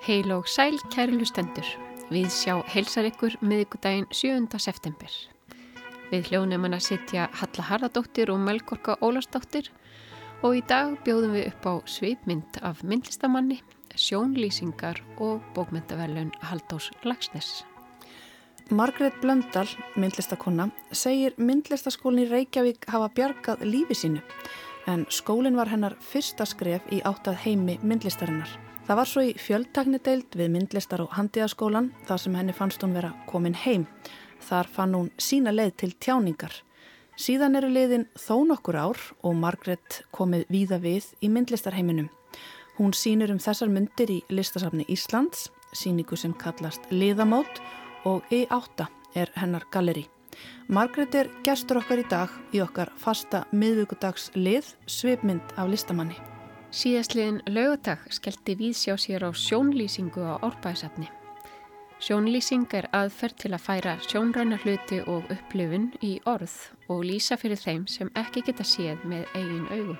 Heil og sæl kæri lustendur. Við sjá heilsar ykkur miðugudaginn 7. september. Við hljónum hann að sitja Halla Harðardóttir og Melgorka Ólarsdóttir og í dag bjóðum við upp á svipmynd af myndlistamanni, sjónlýsingar og bókmyndaverlun Haldós Lagsnes. Margret Blöndal, myndlistakonna, segir myndlistaskólinn í Reykjavík hafa bjargað lífi sínu en skólinn var hennar fyrsta skref í áttað heimi myndlistarinnar. Það var svo í fjöldtaknideild við myndlistar og handiðaskólan þar sem henni fannst hún vera komin heim. Þar fann hún sína leið til tjáningar. Síðan eru leiðin þó nokkur ár og Margret komið víða við í myndlistarheiminum. Hún sínur um þessar myndir í listasafni Íslands, síningu sem kallast Liðamót og E8 er hennar galleri. Margret er gestur okkar í dag í okkar fasta miðvíkudags lið svipmynd af listamanni. Síðastliðin lögadag skellti við sjá sér á sjónlýsingu á árbæðsafni. Sjónlýsing er aðferð til að færa sjónræna hluti og upplifun í orð og lýsa fyrir þeim sem ekki geta séð með eigin augum.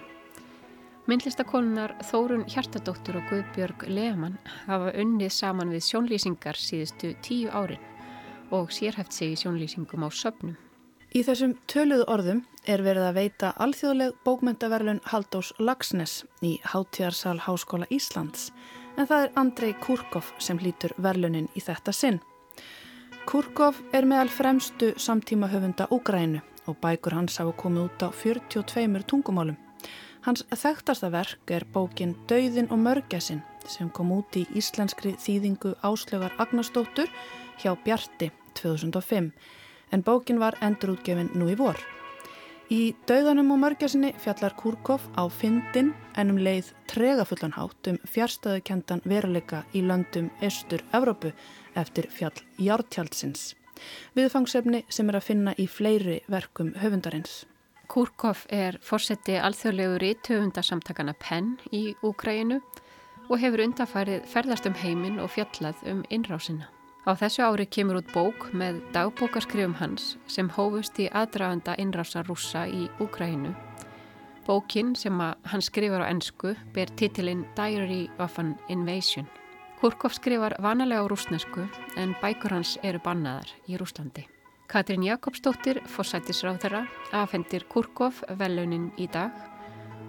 Myndlistakonunar Þórun Hjartadóttur og Guðbjörg Lehmann hafa unnið saman við sjónlýsingar síðustu tíu árin og sérhæft sig í sjónlýsingum á söpnum. Í þessum töluðu orðum er verið að veita alþjóðleg bókmyndaverlun Haldós Lagsnes í Háttíðarsal Háskóla Íslands en það er Andrei Kurkov sem hlýtur verlunin í þetta sinn. Kurkov er meðal fremstu samtíma höfunda Úgrænu og bækur hans hafa komið út á 42 tungumálum. Hans þekktasta verk er bókin Dauðin og mörgæsin sem kom út í íslenskri þýðingu Áslögar Agnarsdóttur hjá Bjarti 2005 en bókin var endurútgefin nú í vor. Í Dauðanum og mörgjarsinni fjallar Kurkov á fyndin en um leið tregafullanhátt um fjarstöðukendan veruleika í löndum Östur-Evrópu eftir fjall Jártjaldsins. Viðfangsefni sem er að finna í fleiri verkum höfundarins. Kurkov er fórseti alþjóðlegur í töfundarsamtakana PEN í Úgræinu og hefur undarfærið ferðast um heiminn og fjallað um innrásina. Á þessu ári kemur út bók með dagbókarskrifum hans sem hófust í aðdraganda innrása rúsa í Úgrænu. Bókin sem hann skrifar á ennsku ber titilinn Diary of an Invasion. Kurkov skrifar vanalega á rúsnesku en bækur hans eru bannaðar í Rúslandi. Katrín Jakobsdóttir, fórsættisráðara, afhendir Kurkov velunin í dag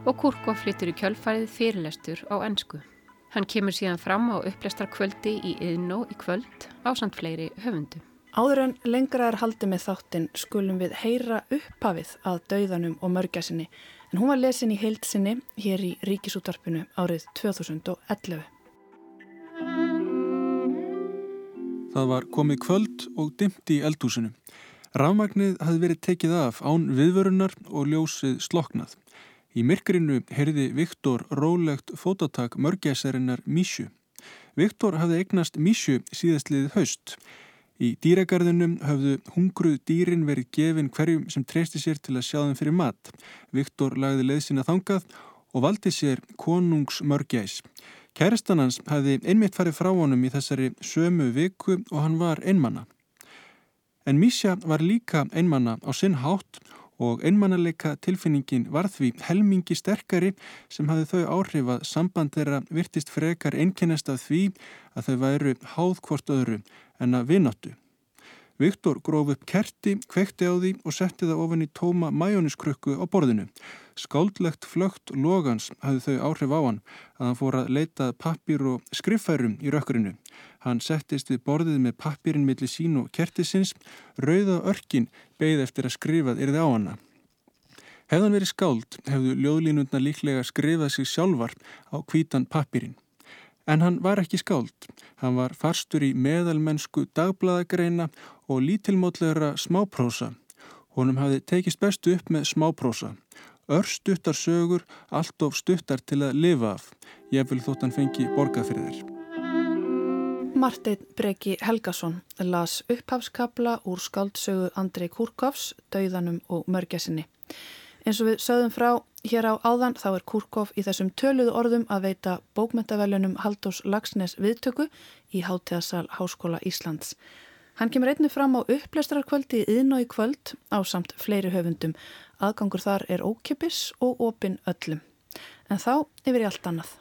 og Kurkov flyttur í kjölfarið fyrirlestur á ennsku. Hann kemur síðan fram á upplæstarkvöldi í Yðnó í kvöld á samt fleiri höfundu. Áður en lengra er haldið með þáttinn skulum við heyra upphafið að dauðanum og mörgjasinni en hún var lesin í heilsinni hér í Ríkisútarpinu árið 2011. Það var komið kvöld og dimt í eldhúsinu. Rafmagnið hafði verið tekið af án viðvörunar og ljósið sloknað. Í myrkrinu heyrði Viktor rólegt fótatak mörgæsarinnar Mísju. Viktor hafði eignast Mísju síðastliðið haust. Í dýragarðinum hafðu hungruð dýrin verið gefin hverjum sem treysti sér til að sjá þeim fyrir mat. Viktor lagði leið sína þangað og valdi sér konungs mörgæs. Kærastan hans hafði einmitt farið frá honum í þessari sömu viku og hann var einmanna. En Mísja var líka einmanna á sinn hátt og einmannaleika tilfinningin var því helmingi sterkari sem hafði þau áhrif að samband þeirra virtist frekar einkennast af því að þau væru háð hvort öðru en að vináttu. Viktor gróf upp kerti, kvekti á því og setti það ofan í tóma majóniskrukku á borðinu. Skáldlegt flögt logans hafði þau áhrif á hann að hann fór að leitað pappir og skriffærum í rökkurinu. Hann settist við borðið með pappirinn millir sín og kertisins, rauða örkin beigð eftir að skrifað yrði á hana. Hefðan verið skáld hefðu ljóðlínundna líklega skrifað sig sjálfar á kvítan pappirinn. En hann var ekki skáld. Hann var farstur í meðalmennsku dagbladagreina og lítilmótlegra smáprósa. Honum hafði tekist bestu upp með smáprósa. Örstuttar sögur, allt of stuttar til að lifa af. Ég vil þótt hann fengi borgað fyrir þér. Martin Breki Helgason las upphafskabla úr skáldsögu Andrei Kurkovs, Dauðanum og Mörgjasinni. Eins og við sögðum frá hér á áðan þá er Kurkov í þessum töluðu orðum að veita bókmentavelunum Haldós Lagsnes viðtöku í Hátteðasal Háskóla Íslands. Hann kemur einnig fram á upplestrarkvöldi íðn og í kvöld á samt fleiri höfundum. Aðgangur þar er ókipis og opin öllum. En þá yfir í allt annað.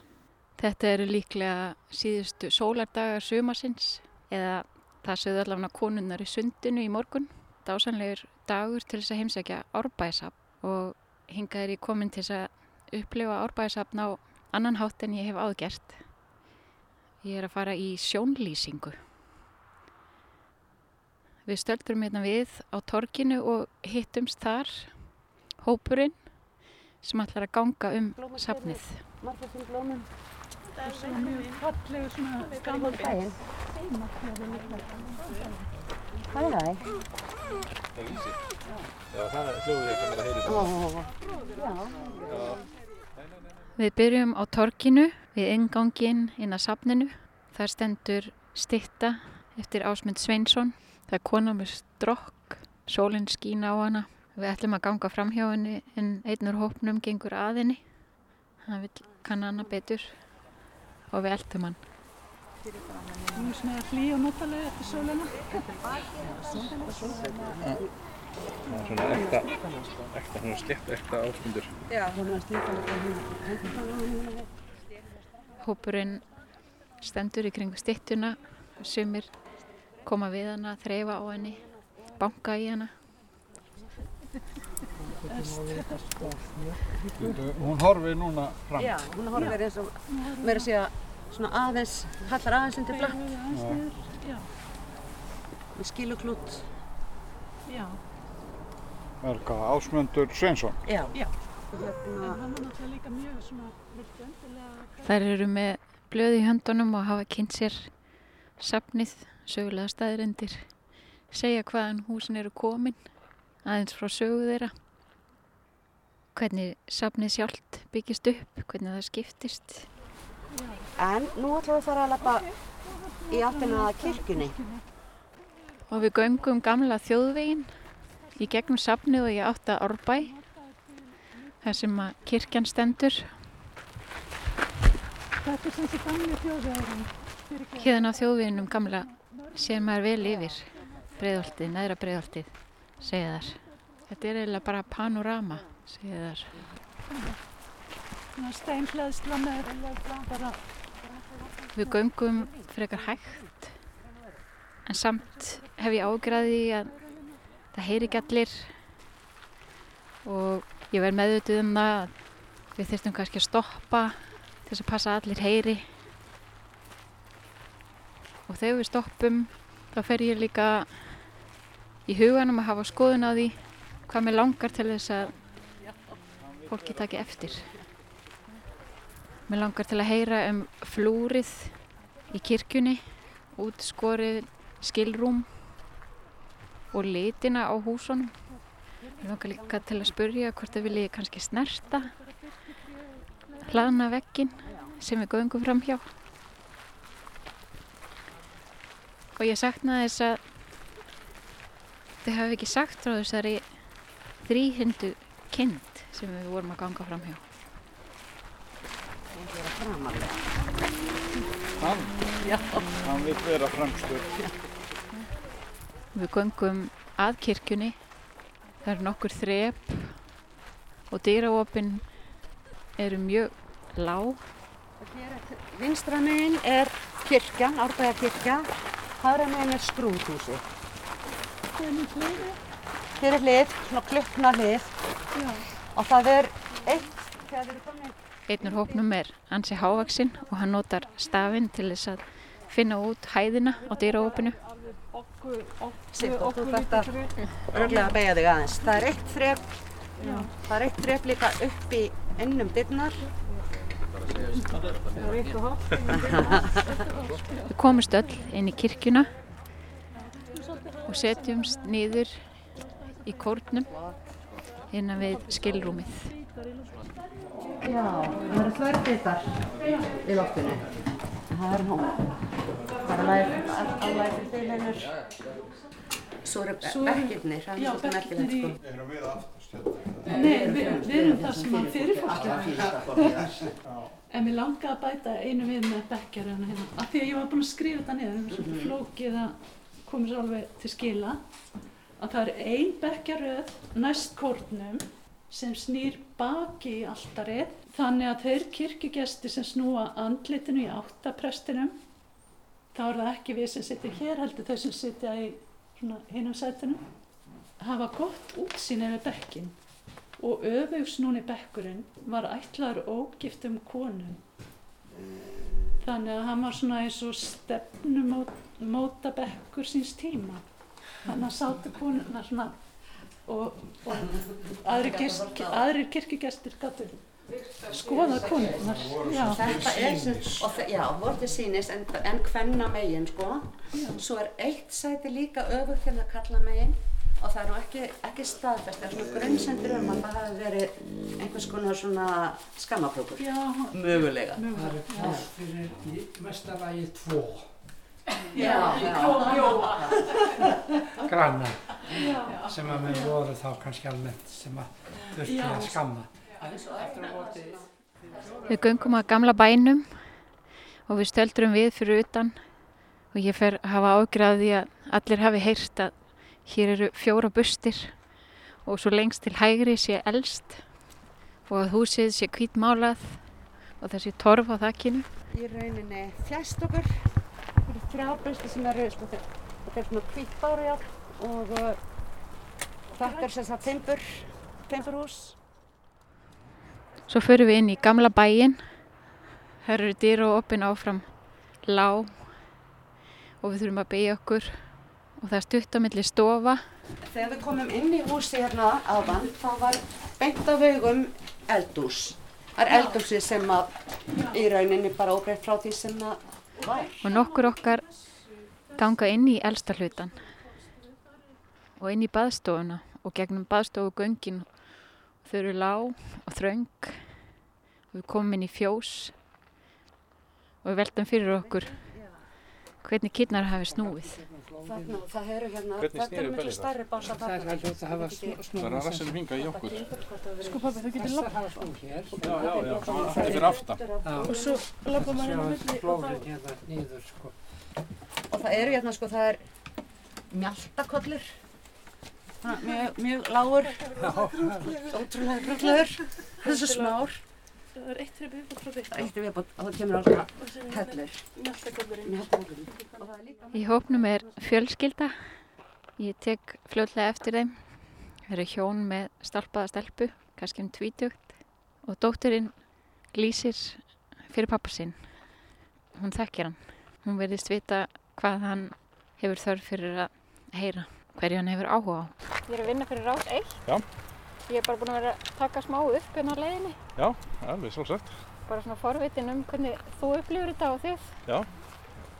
Þetta eru líklega síðustu sólardagar sumasins eða það sögðu allavega konunnar í sundinu í morgun. Dásanlegur dagur til þess að heimsækja árbæðisafn og hingað er ég komin til þess að upplifa árbæðisafn á annan hátt en ég hef áðgert. Ég er að fara í sjónlýsingu. Við stöldurum hérna við á torkinu og hittumst þar hópurinn sem ætlar að ganga um safnið. Margir blómum. Svona mjög fallegu svona gaman bæinn. Hvað er það? Það er lýsi. Já, það er hljóðið er að heyri það. Við byrjum á torkinu við ingangin inn að safninu. Það stendur stitta eftir Ásmund Sveinsson. Það er kona með strokk, sólinn skín á hana. Við ætlum að ganga fram hjá henni en einnur hópnum gengur að henni. Hann vil kann hana betur og við eldum hann. Hún er svona hlý og notalega eftir sóluna. Það er svona ekta, ekta, svona slétt ekta ásmundur. Hópurinn stendur í kringu stittuna. Sumir koma við hana, þreifa á henni, banka í hana. Hún horfið núna fram. Já, hún horfir eins og meira að segja svona aðeins, hallar aðeins undir flatt með skiluklút. já. Er hvað, Ásmundur Sveinsson. Já. Já. Hérna, hann var náttúrulega líka mjög svona, viltu endilega... Þær eru með blöð í höndunum og hafa kynnt sér safnið, sögulega staðirindir, segja hvaðan húsin eru komin, aðeins frá sögu þeirra, hvernig safnið sjálft byggist upp, hvernig það skiptist. en nú ætlum við að fara að lappa í áttina að kirkjunni. Og við göngum gamla þjóðvegin í gegnum safnið og ég átta árbæ, þar sem að kirkjan stendur. Þetta er sem þessi gamli þjóðvegurinn. Hérna á þjóðveginum gamla sér maður vel yfir breiðoltið, neðra breiðoltið, segja þar. Þetta er eiginlega bara panorama, segja þar. Svona steinhleðsla með bara, Við göngum frekar hægt en samt hef ég ágræði að það heyri ekki allir og ég verð meðvituð um það að við þurftum kannski að stoppa til þess að passa að allir heyri og þegar við stoppum þá fer ég líka í huganum að hafa skoðun á því hvað mér langar til þess að fólki taki eftir. Mér langar til að heyra um flúrið í kirkjunni, útskorið skilrúm og litina á húsunum. Mér langar líka til að spurja hvort þau vilji kannski snerta hlaðna veggin sem við göngum fram hjá. Og ég saknaði þess að þau hafi ekki sagt frá þessari þrýhindu kind sem við vorum að ganga fram hjá. Hún er að framarlega. Hann, Já. hann vil vera fremstur. Við göngum að kirkjunni. Það eru nokkur þrep og dýraopin eru mjög lág. Vinstra megin er kirkjan, Árbæðarkirkja. Hægra megin er skrúðhúsi. Hér er hlið, svona klukkna hlið. Og það er eitt, Einnur hópnum er ansi hávaksinn og hann notar stafinn til þess að finna út hæðina á dýraopinu. Sitt og þú þarft að örglega að beigja þig aðeins. Það er eitt þrep, það er eitt þrep líka upp í innum dyrnar. Við komumst öll inn í kirkjuna og setjumst niður í kórnum innan við skilrúmið. Já, það eru þverbitar í loftinu. Það er hún. Það er alveg til deileinur. Svo eru bekkirnir, það er svolítið merkilegt sko. bekkirnir Nei, við, við erum það sem hann fyrir fólki. En mér langaði að bæta einu við með bekkjar hérna hérna. Af því að ég var búin að skrifa þetta niður, það er svolítið flókið að koma sér alveg til skila. Að það er ein bekkjaröð næst kórnum sem snýr baki í alltarið þannig að þeir kirkjugestir sem snúa andlitinu í áttaprestinum þá er það ekki við sem sitja hér heldur þau sem sitja í hinnum sætunum hafa gott útsýn yfir bekkin og öfugsnúni bekkurinn var ætlaður ógiftum konum þannig að hann var svona eins og stefnumóta bekkur síns tíma þannig að sátu konuna svona og, og aðrir, kirk, aðrir kirkigestir gætu skoða konuna þetta er sem, já, vorði sínis en, en hvenna megin sko. Já. svo er eitt sæti líka öfugt hérna til að kalla megin og það er nú ekki, ekki staðfest það er svona grunnsendur um að það hafi verið einhvers konar svona skamaflökur mögulega. Það er fyrir mestarlægi 2 já, já, já. granna sem að mér voru þá kannski almennt sem að þurfti að skamma. Við göngum að gamla bænum og við stöldurum við fyrir utan og ég fer að hafa ágraði að allir hafi heyrst að hér eru fjóra bustir og svo lengst til hægri sé elst og að húsið sé kvítmálað og það sé torf á þakkinu Í rauninni flest okkur fyrir þrjárbrusti sem eru sko, þetta er svona hvítbári og uh, þetta er sem sagt timbur timburhús. Svo förum við inn í gamla bæin, það eru dyr og opinn áfram. Lág. Og við þurfum að beigja okkur. Og það er stutt á milli stofa. Þegar við komum inn í húsi hérna áðan, þá var beint á vegum eldús. Það er eldúsi sem að í rauninni bara óbreytt frá því sem að. Og nokkur okkar ganga inn í elsta hlutan og inn í baðstofuna og gegnum baðstofu göngin þau eru lág og þröng. Og við komum inn í fjós og við veltum fyrir okkur hvernig kynnar hafi snúið Þarna, það eru hérna, Hvernig þetta eru miklu stærri básar Það er að hljóta að hafa snúið. Það er að rassinum hinga í okkur. sko pabbi þú getur Þessar lapp hafa snúið hér. Já, já, já. Þetta er aftan. Og svo lappa maður hérna á milli og flórið þá hérna sko. Og það eru hérna sko, það er er Mjög, mjög lágur, ótrúlega krullegur, þessu smár. Það er eitt fyrir viðbútt frá Það byggt eitt er viðbútt og það kemur sem hellur. er líka Í hópnum er fjölskylda. Ég tek fljótlega eftir þeim. Það eru hjón með stalpaða stelpu kannski um tvítugt. Og dóttirinn lýsir fyrir pappa sinn. Hún þekkir hann. Hún verðist vita hvað hann hefur þörf fyrir að heyra hverju hann hefur áhuga á. Ég er að vinna fyrir rátt eitt. Já. Ég er bara búin að vera að taka smá upp hérna á leiðinni Já, alveg sjálfsagt. bara svona forvitin um hvernig þú upplifur þetta og þið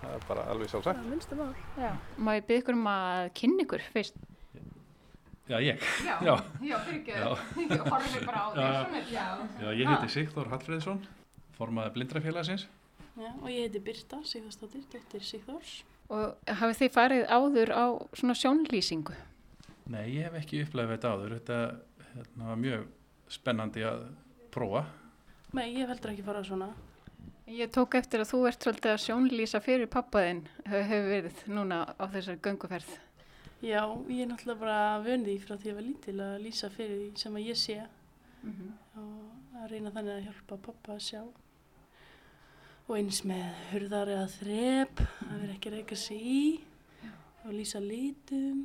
Það er bara alveg sjálfsagt. minnstu mál Já. Má ég ykkur um að kynna ykkur fyrst Já, ég. Já, Já. já fyrir Já. ekki horfum bara á Já. þig Já. Já, ég heiti Sigþór Hallfreðsson, formaði blindrafélagsins. Já, og ég heiti Birta Sigðarsdóttir, dóttir Sigþórs. Og hafið þið farið áður á svona sjónlýsingu? Nei, ég hef ekki upplegað þetta áður. Þetta hérna, var mjög spennandi að prófa. Nei, ég heldur ekki farað svona. Ég tók eftir að þú ert svolítið að sjónlýsa fyrir pappaðinn hefur verið núna á þessari gönguferð. Já, ég er náttúrulega bara vöndi frá því að ég var lítil að lýsa fyrir því sem að ég sé og að reyna þannig að hjálpa pappa að sjá. Og eins með hurðar eða þrep, að vera ekki að reyka sig í og lýsa litum.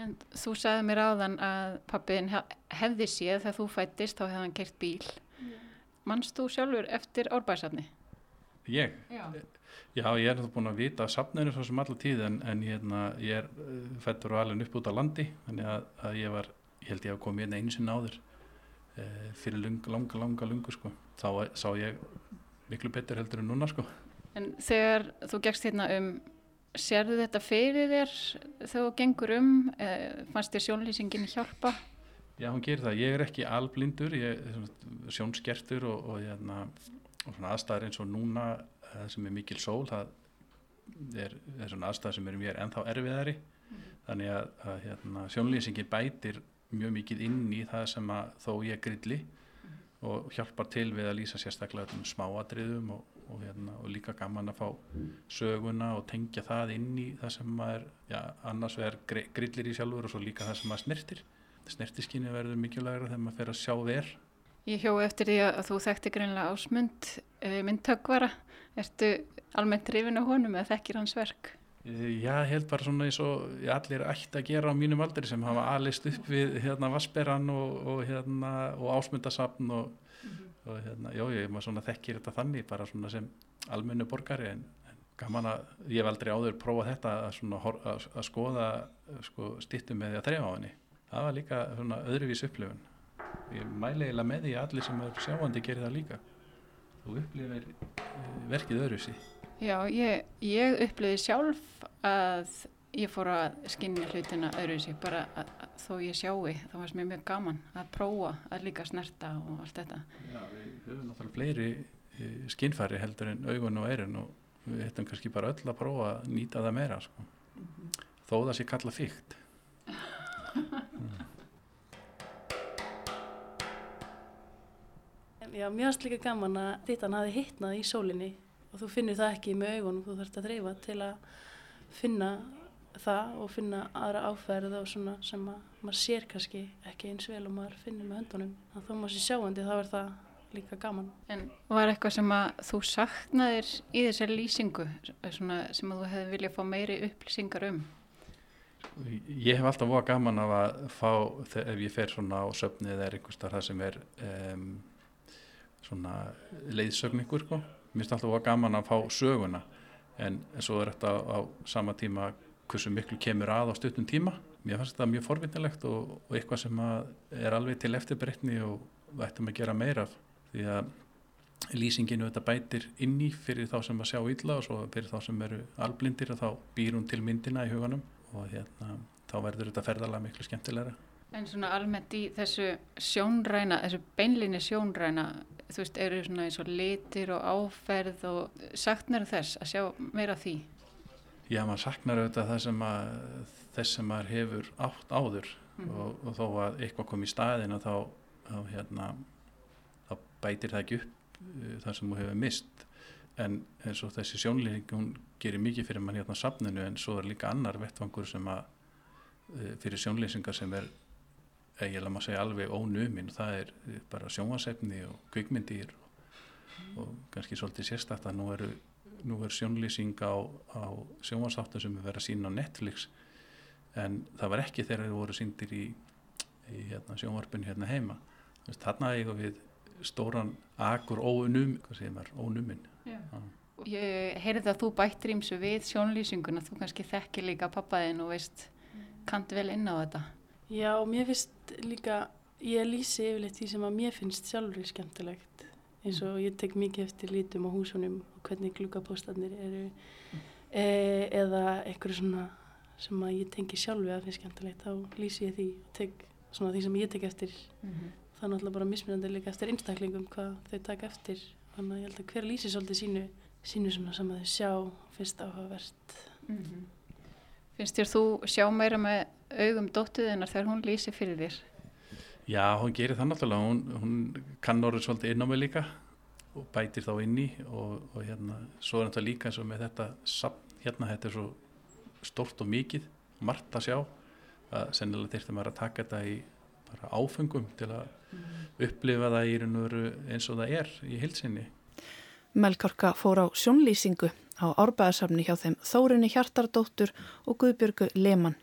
En þú sagði mér áðan að pappiðinn hefði séð þegar þú fættist þá hefði hann kert bíl. Manst þú sjálfur eftir árbæðsafni? Ég? Já. Já, ég er búin að vita af safninu svo sem alla tíð en, en hérna, ég er uh, fættur og alveg upp út á landi þannig að, að ég var, ég held ég að koma hérna einu sinni áður uh, fyrir lung, langa, langa lungu sko. Þá sá ég miklu betur heldur en núna sko. En þegar þú gegst hérna um, sérðu þetta fyrir þér þegar þú gengur um, eh, fannst þér sjónlýsingin hjálpa? Já, hún gerir það. Ég er ekki alblindur, ég er sjónskertur og, og, hérna, og svona aðstæður eins og núna það sem er mikil sól, það er, er svona aðstæður sem eru mér ennþá erfiðari. Þannig að, að hérna, sjónlýsingin bætir mjög mikið inn í það sem að þó ég grilli og hjálpar til við að lýsa sérstaklega um smáatriðum og, og, hérna, og líka gaman að fá söguna og tengja það inn í það sem maður, já, annars verður grillir í sjálfur og svo líka það sem maður snirtir snertiskinni verður mikilvægur þegar maður fer að sjá ver. Ég hjó eftir því að þú þekkti greinlega ásmund uh, myndtökvara. Ertu almennt drifin á honum eða þekkir hans verk? Já, ég held bara svona eins og allir ætti að gera á mínum aldri sem hafa alist upp við hérna Vassberan og, og, hérna, og ásmundasafn og, og hérna, já, ég maður svona þekkir þetta þannig bara svona sem almennu borgari en, en gaman að ég hef aldrei áður prófað þetta að, svona, að, að skoða sko, stittum með því að þrefa á henni. Það var líka svona öðruvís upplifun. Ég mæli eiginlega með því að allir sem er sjáandi gerir það líka. Þú upplifir eh, verkið öðruvísi. Já, ég, ég upplöði sjálf að ég fór að skinja hlutina öðru sér bara að, að, þó ég sjái, þá varst mér mjög gaman að prófa að líka snerta og allt þetta. Já, við höfum náttúrulega fleiri eh, skinnfæri heldur en augun og eirun og við hættum kannski bara öll að prófa að nýta það meira sko. þó það sé kalla fíkt Já, mér finnst líka gaman að dittan hafi hittnað í sólinni og þú finnur það ekki með augunum, þú þarfst að þreyfa til að finna það og finna aðra áferð og svona sem að maður sér kannski ekki eins vel og maður finnur með höndunum. Þannig að þó maður sé sjáandi þá er það líka gaman. En var eitthvað sem að þú saknaðir í þessari lýsingu svona, sem að þú hefði viljað fá meiri upplýsingar um? ég hef alltaf voða gaman af að fá ef ég fer svona á söfni eða er einhvers þar það sem er um, svona leiðsögningur sko. mér finnst alltaf voða gaman að fá söguna en, en svo er þetta á, sama tíma hversu miklu kemur að á stuttum tíma mér fannst þetta mjög forvinnilegt og, og eitthvað sem að er alveg til eftirbreytni og við ættum að gera meira af því að lýsinginu þetta bætir inn í fyrir þá sem að sjá illa og svo fyrir þá sem eru alblindir og þá býr hún til myndina í huganum og hérna, þá verður þetta ferðalega miklu skemmtilegra. En svona almennt í þessu sjónræna, þessu beinlinni sjónræna, þú veist, eru svona eins og litir og áferð og saknar þess að sjá meira því? Já, maður saknar auðvitað það sem að þess sem maður hefur átt áður og, og þó að eitthvað kom í staðin og þá, þá, hérna, þá bætir það ekki upp uh, það sem þú hefur mist en eins og þessi sjónlýning hún gerir mikið fyrir mann hérna á safninu en svo er líka annar vettvangur sem að uh, fyrir sjónlýsingar sem er eiginlega maður segja alveg ónumin. Það er bara sjónvarsefni og kvikmyndir og, og kannski svolítið sérstætt að nú eru nú er sjónlýsing á, á sjónvarsáttum sem er verið að sína á Netflix en það var ekki þegar þeir voru síndir í, í hérna, sjónvarpinu hérna heima. Þarna eigum við stóran akur ónum, hvað segir maður, ónumin. Já. Ég heyrði að þú bættir ímsu við sjónlýsinguna, þú kannski þekkir líka pappaðinn og veist, kannt vel inn á þetta. Já, mér finnst líka, ég lýsi yfirleitt því sem að mér finnst sjálfur skemmtilegt. Eins og ég tek mikið eftir lítum á húsunum og hvernig gluggapóstarnir eru e, eða eitthvað svona sem að ég tengi sjálfi að finnst skemmtilegt. Þá lýsi ég því og tek svona því sem ég tek eftir. Það er náttúrulega bara mismunandi líka eftir einstaklingum hvað þau taka eftir. Þannig að ég held að hver lýsi svolítið sínu, sínu svona sem að þau sjá fyrst áhugavert. Finnst þér þú sjá meira með augum dóttuðinnar þegar hún lýsi fyrir þér? Já, hún gerir það náttúrulega, hún, hún kann orðið svolítið inn á mig líka og bætir þá inn í og, og hérna, svo er þetta líka eins og með þetta safn, hérna, þetta er svo stórt og mikið, margt að sjá að sennilega maður að taka þetta í bara áfengum til að upplifa það í raun og veru eins og það er í hilsinni. Melkorka fór á sjónlýsingu á árbæðarsafni hjá þeim Þórinni Hjartardóttur og Guðbjörgu Leman.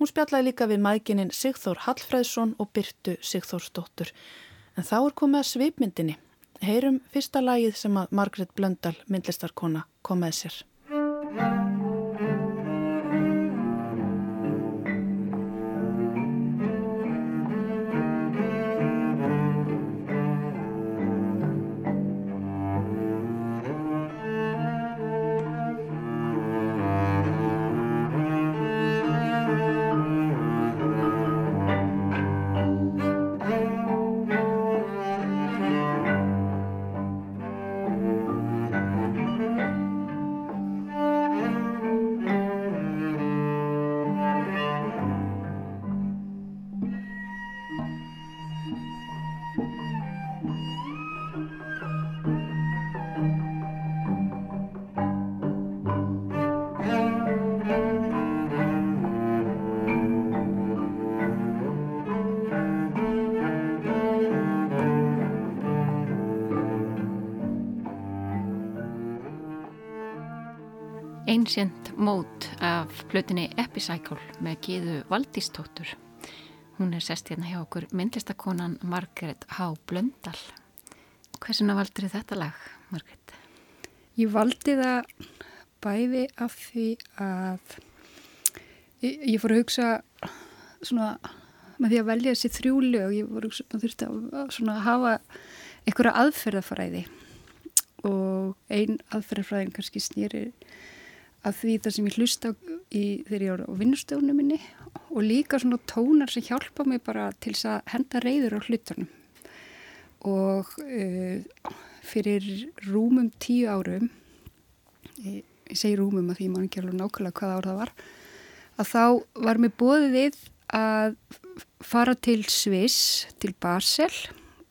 Hún spjallaði líka við maðgininn Sigþór Hallfræðsson og Byrtu Sigþórsdóttur. En þá er komið að svipmyndinni. Heyrum fyrsta lagið sem að Margret Blöndal, myndlistarkona, kom með sér. Ancient Mode af plötinni Epicycle með Gíðu Valdístóttur. Hún er sest hérna hjá okkur myndlistakonan Margaret H. Blöndal. Hversina valdur þetta lag, Margaret? Ég valdi það bæði af því að ég, ég fór að hugsa svona með því að velja þessi þrjú lög, ég fór að hugsa að þurfti að svona hafa einhverja aðferðafræði og ein aðferðafræðin kannski snýrir að því það sem ég hlusta í, þegar ég er á vinnustöfunum minni og líka svona tónar sem hjálpa mig bara til þess að henda reyður á hlutunum. Og uh, fyrir rúmum tíu árum ég, ég segi rúmum að því ég man ekki alveg nákvæmlega hvaða ár það var að þá var mér bóðið að fara til Sviss, til Basel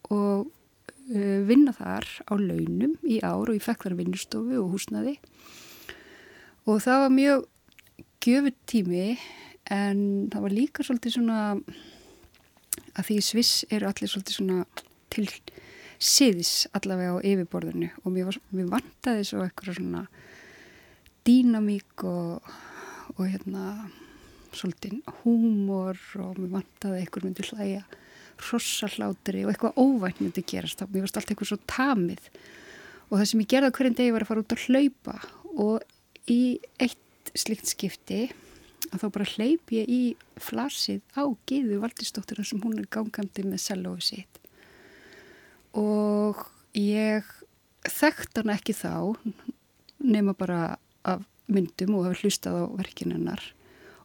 og uh, vinna þar á launum í ár og ég fekk þar vinnustofu og húsnaði og það var mjög gjöfut tími en það var líka svolítið svona að því Sviss eru allir svolítið svona til siðis allavega á yfirborðinu. Og mér, var, mér vantaði svo eitthvað svona dýnamík og, og hérna svolítið húmor og mér vantaði eitthvað myndi hlæja rossallátri og eitthvað óvænt myndi gerast. Þá mér varst allt eitthvað svo tamið. Og það sem ég gerði hverjum degi var að fara út að hlaupa og í eitt slikt skipti að þá bara hleyp ég í flasið á Gíðu Valdistóttur sem hún er gangandi með sellói sitt. Og ég þekkt hann ekki þá nema bara af myndum og hafa hlustað á verkinennar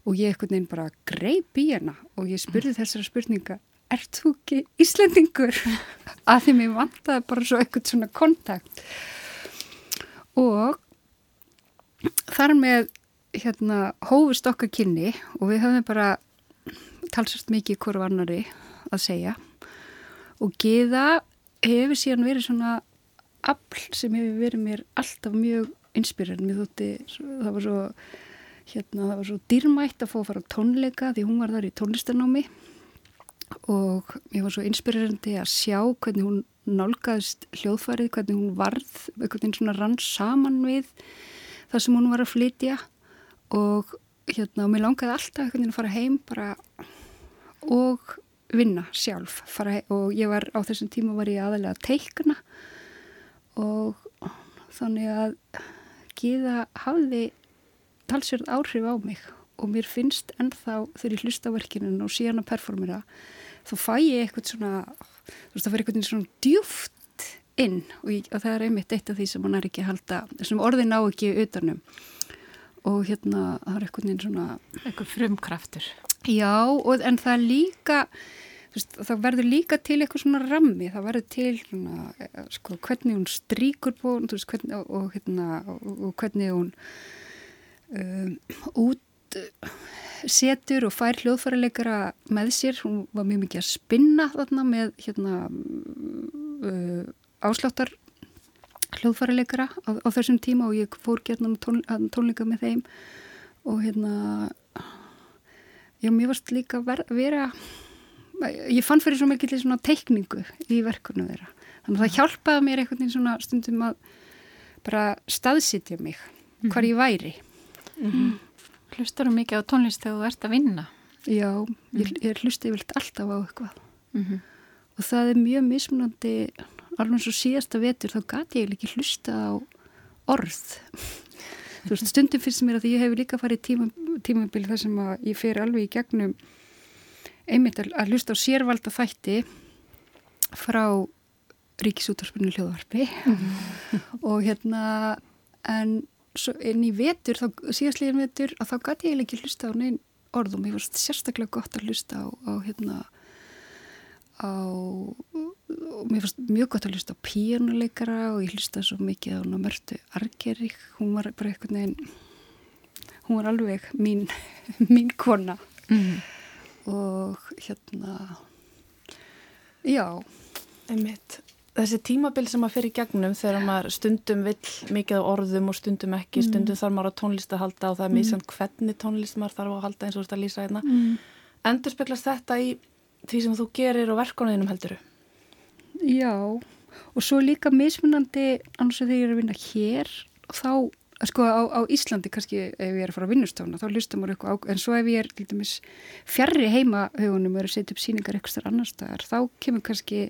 og ég ekkert nefn bara greip í hana og ég spurði þessara spurninga ert þú ekki Íslendingur? að því mér vantaði bara svo eitthvað svona kontakt. Og þar með hérna hófust okkar kynni og við höfum bara talsast mikið hverju annari að segja. Og geða hefur síðan verið svona afl sem hefur verið mér alltaf mjög inspirerð, mér þótti það var svo hérna það var svo dýrmætt að fá að fara á tónleika því hún var þar í tónlistanámi. Og mér var svo inspirerandi að sjá hvernig hún nálgæðist hljóðfærið, hvernig hún varð hvernig svona rann saman við það sem hún var að flytja og hérna og mér langaði alltaf hvernig að fara heim bara og vinna sjálf og ég var á þessum tíma var ég aðalega að teikna og þannig að Gíða hafði talsverð áhrif á mig og mér finnst ennþá þegar ég hlusta á verkinu og síðan að performera þá fæ ég eitthvað svona þú veist það fyrir eitthvað svona djúft inn og, ég, og það er einmitt eitt af því sem hann er ekki að halda sem orðin á ekki utanum. Og hérna það er eitthvað svona eitthvað frumkraftur. Já og, en það er líka veist, það verður líka til eitthvað svona rammi það verður til svona, sko, hvernig hún stríkur búin veist, hvernig, og, og, hérna, og hvernig hún um, út setur og fær hljóðfæraleikara með sér, hún var mjög mikið að spinna þarna með hérna, uh, ásláttar hljóðfæraleikara á, á þessum tíma og ég fór gætna tón, tónleika með þeim. Og hérna já, mér varst líka ver, vera ég fann fyrir svo mikið svona teikningu í verkunum þeirra. Þannig að það hjálpaði mér einhvern veginn svona stundum að bara staðsitja mig hvar ég væri. Mm -hmm. Hlustar þú mikið á tónlist þegar þú ert að vinna? Já, ég, ég hlusti yfirlt alltaf á eitthvað. Mm -hmm. og það er mjög mismunandi alveg eins og síðasta vetur þá gati ég ekki hlusta á orð þú veist, stundum finnst mér að því ég hef líka farið tíma, tímabili þar sem að ég fer alveg í gegnum einmitt að hlusta á sérvalda þætti frá ríkisútarspunni hljóðvarpi mm -hmm. og hérna en en í vetur, þá, síðastlegin vetur að þá gæti ég ekki hlusta á neinn orðum, ég varst sérstaklega gott að hlusta á, á hérna á mér fannst mjög gott að hlusta á píjónuleikara og ég hlusta svo mikið á Mörtu Argerik, hún var bara eitthvað neginn hún var alveg mín mín kona mm. og hérna já einmitt þessi tímabil sem maður fyrir gegnum þegar maður stundum vill mikið á orðum og stundum ekki, mm. stundum þarf maður á tónlist að halda og það er mjög mm. hvernig tónlist maður þarf að halda eins og þú veist að lýsa hérna mm. endur speklast þetta í því sem þú gerir og verkonuðinum helduru? Já og svo líka mismunandi annars að þegar ég er að vinna hér þá sko á, á Íslandi kannski ef ég er að fara á vinnustána þá hlustar maður eitthvað á, en svo ef ég er til dæmis fjarrri heima hugunum og er að setja upp síningar eitthvað starf annar staðar þá kemur kannski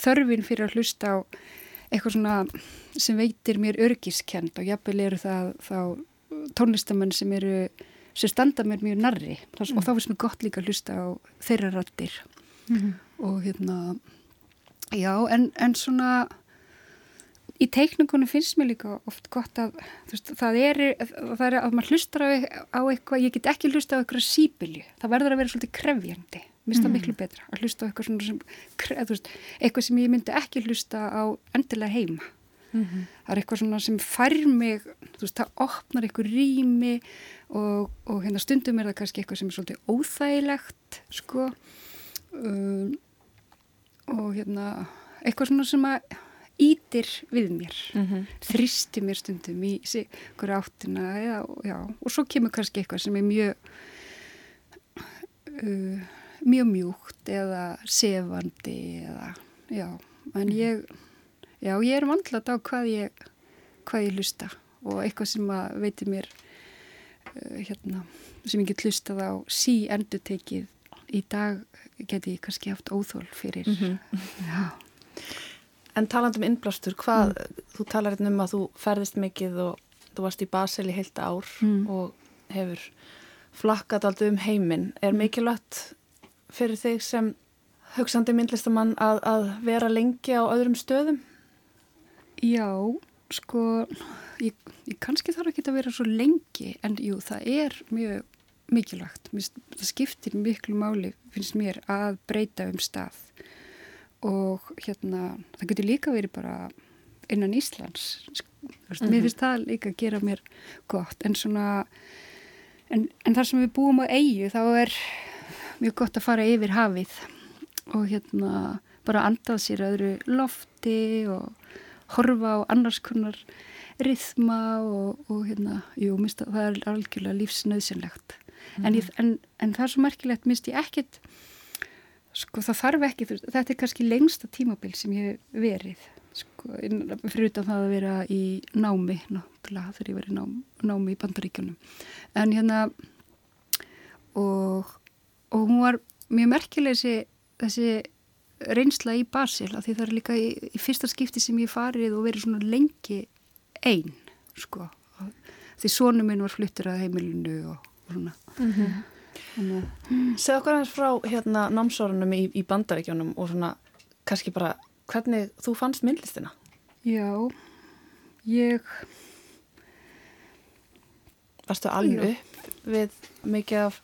þörfin fyrir að hlusta á eitthvað svona sem veitir mér örgiskend og jafnvel eru það þá tónlistamenn sem eru sem standa mér mjög narri mm. og þá finnst mér gott líka að hlusta á þeirra rattir mm -hmm. og hérna já en, en svona í teikningunum finnst mér líka oft gott að veist, það, er, það er að maður hlustar á, á eitthvað, ég get ekki hlusta á eitthvað sípilju, það verður að vera svolítið krefjandi, mér finnst það mm. miklu betra að hlusta á eitthvað sem, eitthvað sem ég myndi ekki hlusta á endilega heima mm -hmm. það er eitthvað sem fær mig veist, það opnar eitthvað rými og, og hérna stundum er það kannski eitthvað sem er svolítið óþægilegt sko um, og hérna eitthvað svona sem að ítir við mér mm -hmm. þristi mér stundum í hverju áttina eða, já, og svo kemur kannski eitthvað sem er mjög uh, mjög mjúkt eða sefandi eða, já, en mhm. ég já, ég er vandlat á hvað ég hvað ég hlusta og eitthvað sem að veitir mér uh, hérna, sem ég get hlustað á sí endur tekið í dag geti ég kannski haft óþól fyrir mm -hmm. En taland um innblástur, hvað, mm. þú talar hérna um að þú ferðist mikið og þú varst í Basel í heilt ár mm. og hefur flakkat aldrei um heiminn. Er mm. mikilvægt fyrir þig sem hugsanði myndlistamann að, að vera lengi á öðrum stöðum? Já, sko, ég, ég kannski þarf ekki að vera svo lengi, en jú, það er mjög mikilvægt. Það skiptir miklu máli, finnst mér, að breyta um stað og hérna það getur líka verið bara innan Íslands mm -hmm. mér finnst það líka að gera mér gott en svona en, en þar sem við búum á eigu þá er mjög gott að fara yfir hafið og hérna bara andað sér öðru lofti og horfa á annars konar rithma og, og hérna, jú, mista, það er algjörlega lífsnauðsynlegt mm en, en, en það er svo merkilegt, minnst ég ekkit Sko það þarf ekki, þetta er kannski lengsta tímabil sem ég verið, sko, fyrir utan það að vera í námi, náttúrulega þegar ég verið nám, námi í bandaríkjunum. En hérna, og, og hún var mjög merkileg þessi, þessi reynsla í Basel, af því það er líka í, í fyrsta skipti sem ég farið og verið svona lengi einn, sko. Því sónum minn var fluttur að heimilinu og, og svona. Mm -hmm. Segð okkar hans frá hérna námsórunum í, í bandaríkjónum og svona kannski bara hvernig þú fannst myndlistina? Já, ég Varstu alveg upp við mikið af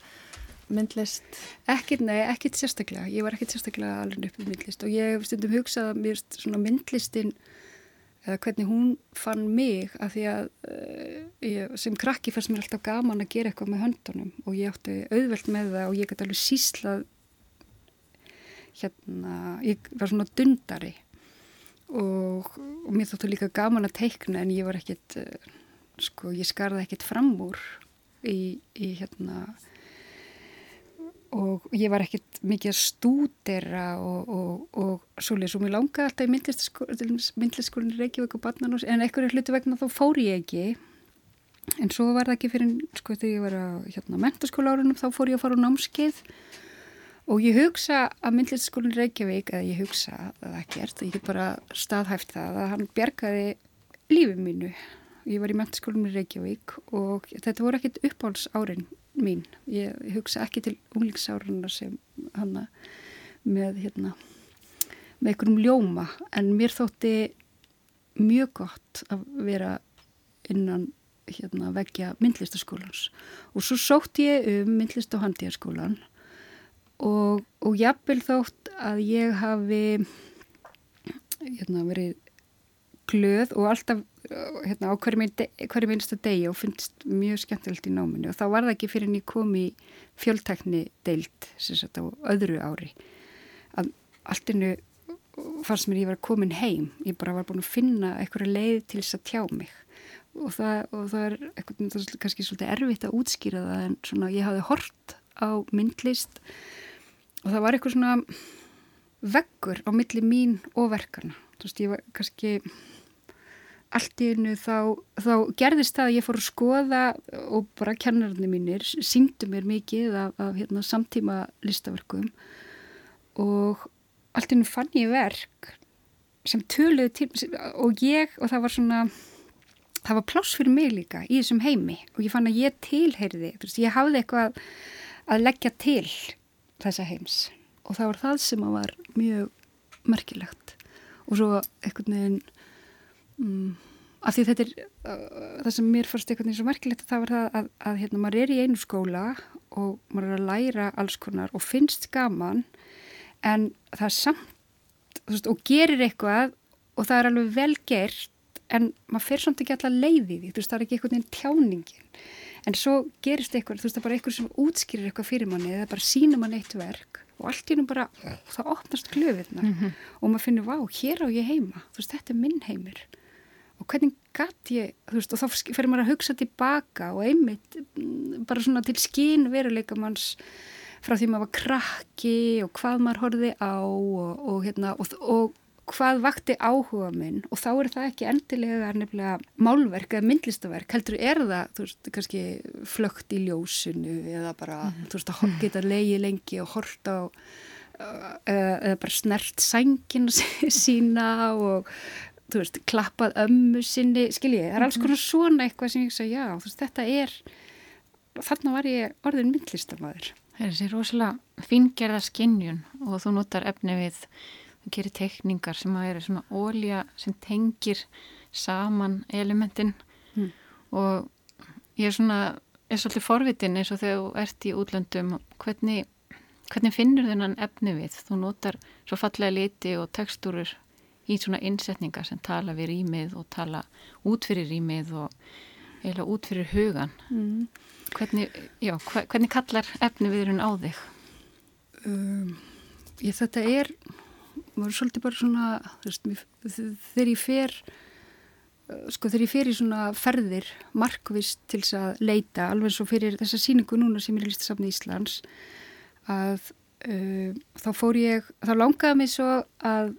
myndlist? Ekkert, nei, ekkert sérstaklega. Ég var ekkert sérstaklega alveg upp við myndlist og ég stundum hugsað að mér svona myndlistin eða hvernig hún fann mig að því að uh, ég, sem krakki fannst mér alltaf gaman að gera eitthvað með höndunum og ég átti auðvelt með það og ég gæti alveg síslað hérna, ég var svona dundari og, og mér þóttu líka gaman að teikna en ég var ekkit, uh, sko, ég skarði ekkit fram úr í, í hérna og ég var ekkert mikið að stúdera og, og, og svolítið svo mér langaði alltaf í myndlistaskólinu Reykjavík og Barnanús en einhverju hlutu vegna þá fór ég ekki. En svo var það ekki fyrir sko þegar ég var að hérna, mentaskóla árunum þá fór ég að fara á námskeið. Og ég hugsa að myndlistaskólinu Reykjavík eða ég hugsa að það ekkert ég get bara staðhæft það að hann bjargaði lífið mínu. Ég var í mentaskólinu Reykjavík og þetta voru ekkert uppáhalds árin mín. Ég, hugsa ekki til unglingsárunna sem hanna með hérna með einhverjum ljóma en mér þótti mjög gott að vera innan hérna vekja myndlistaskólans og svo sótt ég um myndlist og handíðaskólan og, og jafnvel þótt að ég hafi hérna verið glöð og alltaf hérna, á hverju minnsta degi og finnst mjög skemmtilegt í náminu. Og þá var það ekki fyrir en ég kom í fjöldtekni deilt sagt, á öðru ári. Að allt innu fannst mér ég var komin heim. Ég bara var búin að finna eitthvað leið til þess að tjá mig. Og það, og það er eitthvað, það er kannski svolítið erfitt að útskýra það en svona ég hafði hort á myndlist og það var eitthvað svona veggur á milli mín og verkana þú veist ég var kannski allt í einu þá, þá gerðist það að ég fór að skoða og bara kennararnir mínir síndu mér mikið af, af hérna, samtíma listaverkum og allt í einu fann ég verk sem töluði til og ég og það var svona það var pláss fyrir mig líka í þessum heimi og ég fann að ég tilheyrði ég hafði eitthvað að leggja til þessa heims og það var það sem var mjög merkilegt. Og svo einhvern veginn um, af því þetta er uh, það sem mér fannst einhvern veginn svo merkilegt það var það að, að, að hérna, maður er í einu skóla og maður er að læra alls konar og finnst gaman en það er samt veist, og gerir eitthvað og það er alveg vel gert en maður fyrir samt ekki alltaf leið í því, þú veist, það er ekki einhvern veginn tjáningin, en svo gerist eitthvað, þú veist, það er bara eitthvað sem útskýrir eitthvað fyrir manni, eða bara sína manni eitt verk og allt í hennum bara, það opnast glöfirna mm -hmm. og maður finnir, vá, hér á ég heima, þú veist, þetta er minn heimir og hvernig gatt ég, þú veist, og þá fyrir maður að hugsa tilbaka og einmitt mm, bara svona til skín veruleika manns frá því maður var krakki og hvað maður horfið á og, og hérna, og, og hvað vakti áhuga minn og þá er það ekki endilega nefnilega málverk eða myndlistaverk, heldur er það þú veist, kannski flögt í ljósinu eða bara, mm -hmm. þú veist, að geta leiði lengi og horta á uh, eða bara snert sængin sína og þú veist, klappað ömmu sinni skiljið, það er alls mhm. konar svona eitthvað sem ég sagði, já, þú veist, þetta er þarna var ég orðin myndlistamæður Það er þessi rosalega fingerða skinnjun og þú notar efni við það gerir tekningar sem að eru svona ólja sem tengir saman elementin. Mm. og ég er svona er svolítið forvitin eins og þegar þú ert í útlöndum. Hvernig, hvernig finnur þennan efni við? Þú notar svo fallega liti og tekstúrur í svona innsetningar sem tala við rýmið og tala út fyrir rýmið og eða út fyrir hugan mm. hvernig, já, hvernig kallar efni viðurinn á þig? Um, ég, þetta er maður er svolítið bara svona veist, þegar ég fer uh, sko þegar ég fer í svona ferðir markvist til þess að leita alveg svo fyrir þessa síningu núna sem er í listasafni Íslands að uh, þá fór ég þá langaði mig svo að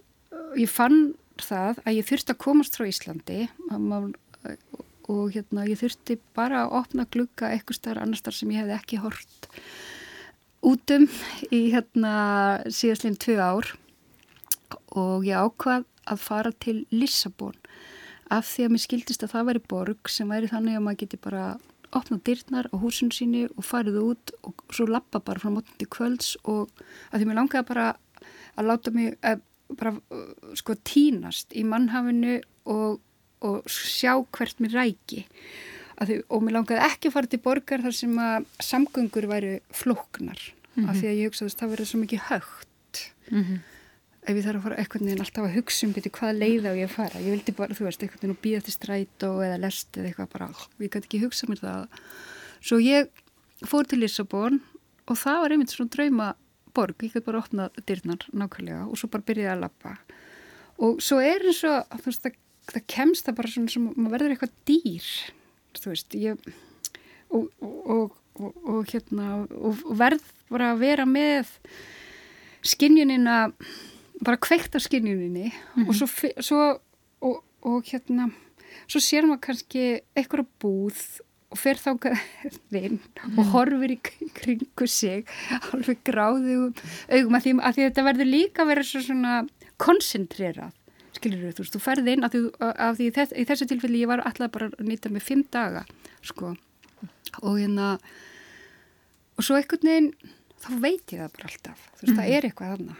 ég fann það að ég þurfti að komast frá Íslandi og, hérna ég þurfti bara að opna glugga eitthvað starf annar starf sem ég hefði ekki hort útum í hérna síðastleginn tvö ár. Og ég ákvað að fara til Lissabon af því að mér skildist að það væri borg sem væri þannig að maður geti bara opnað dyrnar á húsinu síni og farið út og svo lappa bara frá mótni til kvölds og að því mér langiði bara að láta mig að eh, bara uh, sko tínast í mannhafinu og, og sjá hvert mér ræki. Því, og mér langiði ekki að fara til borgar þar sem að samgöngur væri flóknar mm -hmm. af því að ég hugsaði að það verið svo mikið högt. Mm -hmm ef ég þarf að fara eitthvað en alltaf að hugsa um betur hvað leið á ég að fara? Ég vildi bara, þú veist, eitthvað en býða til stræt og eða lest eða eitthvað bara, ég gæti ekki hugsa mér það. Svo ég fór til Lissabon og það var einmitt svona drauma borg, ég gæti bara opnað dyrnar nákvæmlega og svo bara byrjaði að lappa og svo er eins og veist, það, það kemst það bara svona sem maður verður eitthvað dýr þú veist, ég og, og, og, og hérna og verð bara að vera með skinnjunina bara kveikt á skinnjuninni mm -hmm. og svo, svo og, og hérna svo sér maður kannski eitthvað búð og fer þá vinn mm. og horfir í kringu sig alveg gráðu augum að því að þetta verður líka verið svo svona koncentrerað skilur þú, þú þú ferði inn að því, að því þess, í þessu tilfelli ég var alltaf bara að nýta með fimm daga sko og hérna og svo einhvern veginn þá veit ég það bara alltaf þú veist, mm. það er eitthvað þarna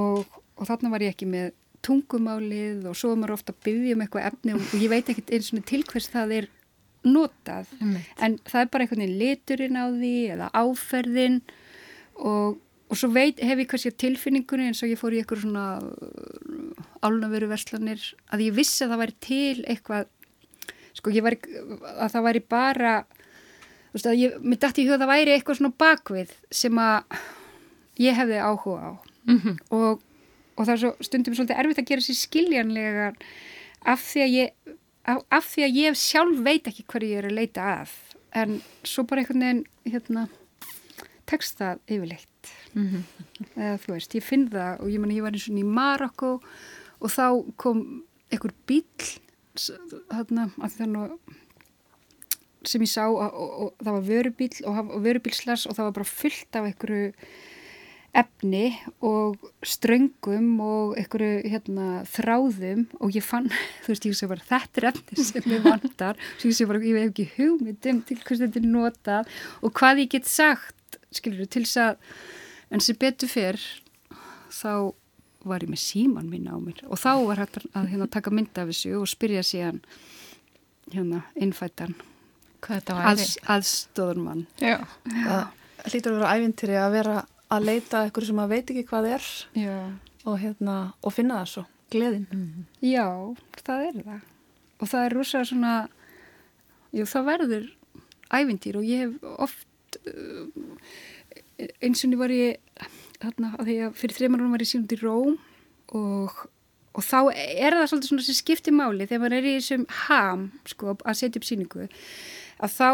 og, og þarna var ég ekki með tungumálið og svo var maður ofta að byggja um eitthvað efni og ég veit ekki eins og til hvers það er notað mm. en það er bara einhvern veginn liturinn á því eða áferðin og, og svo veit, hef ég kannski tilfinningunni eins og ég fór í eitthvað svona uh, álnaveru verslanir að ég vissi að það væri til eitthvað sko ég var að það væri bara þú veist að ég, mér dætti í huga að það væri eitthvað svona bakvið sem að ég hefði áhuga á mm -hmm. og, og það er svo stundum svolítið erfitt að gera sér skiljanlega af því að ég af, af því að ég sjálf veit ekki hverju ég er að leita að en svo bara einhvern veginn hérna, tekst það yfirleitt mm -hmm. eða þú veist, ég finn það og ég menna ég var eins og í Marokko og þá kom einhver bíl þarna, þannig sem ég sá og, og, og það var vörubíl og, og vörubílslas og það var bara fullt af einhverju efni og ströngum og einhverju hérna, þráðum og ég fann, þú veist, ég sé bara þetta er efni sem ég vantar svo ég sé bara, ég hef ekki hugmyndum til hvers þetta er notað og hvað ég get sagt skilur, til þess að en sem betur fyrr þá var ég með síman mín á mér og þá var hægt að hérna, taka mynda af þessu og spyrja síðan hérna, innfættan Alls, aðstóður mann Já. það hlýtur að vera ævintýri að vera að leita eitthvað sem að veit ekki hvað er og, hérna, og finna það svo, gleðin. Mm. Já, það er það. Og það er rosa svona jú, það verður ævintýr og ég hef oft eins og niður var ég þarna, að því að fyrir þreymar hún var ég sínd í Róm og, og þá er það svolítið svona sem skiptir máli þegar maður er í þessum ham sko, að setja upp síningu að þá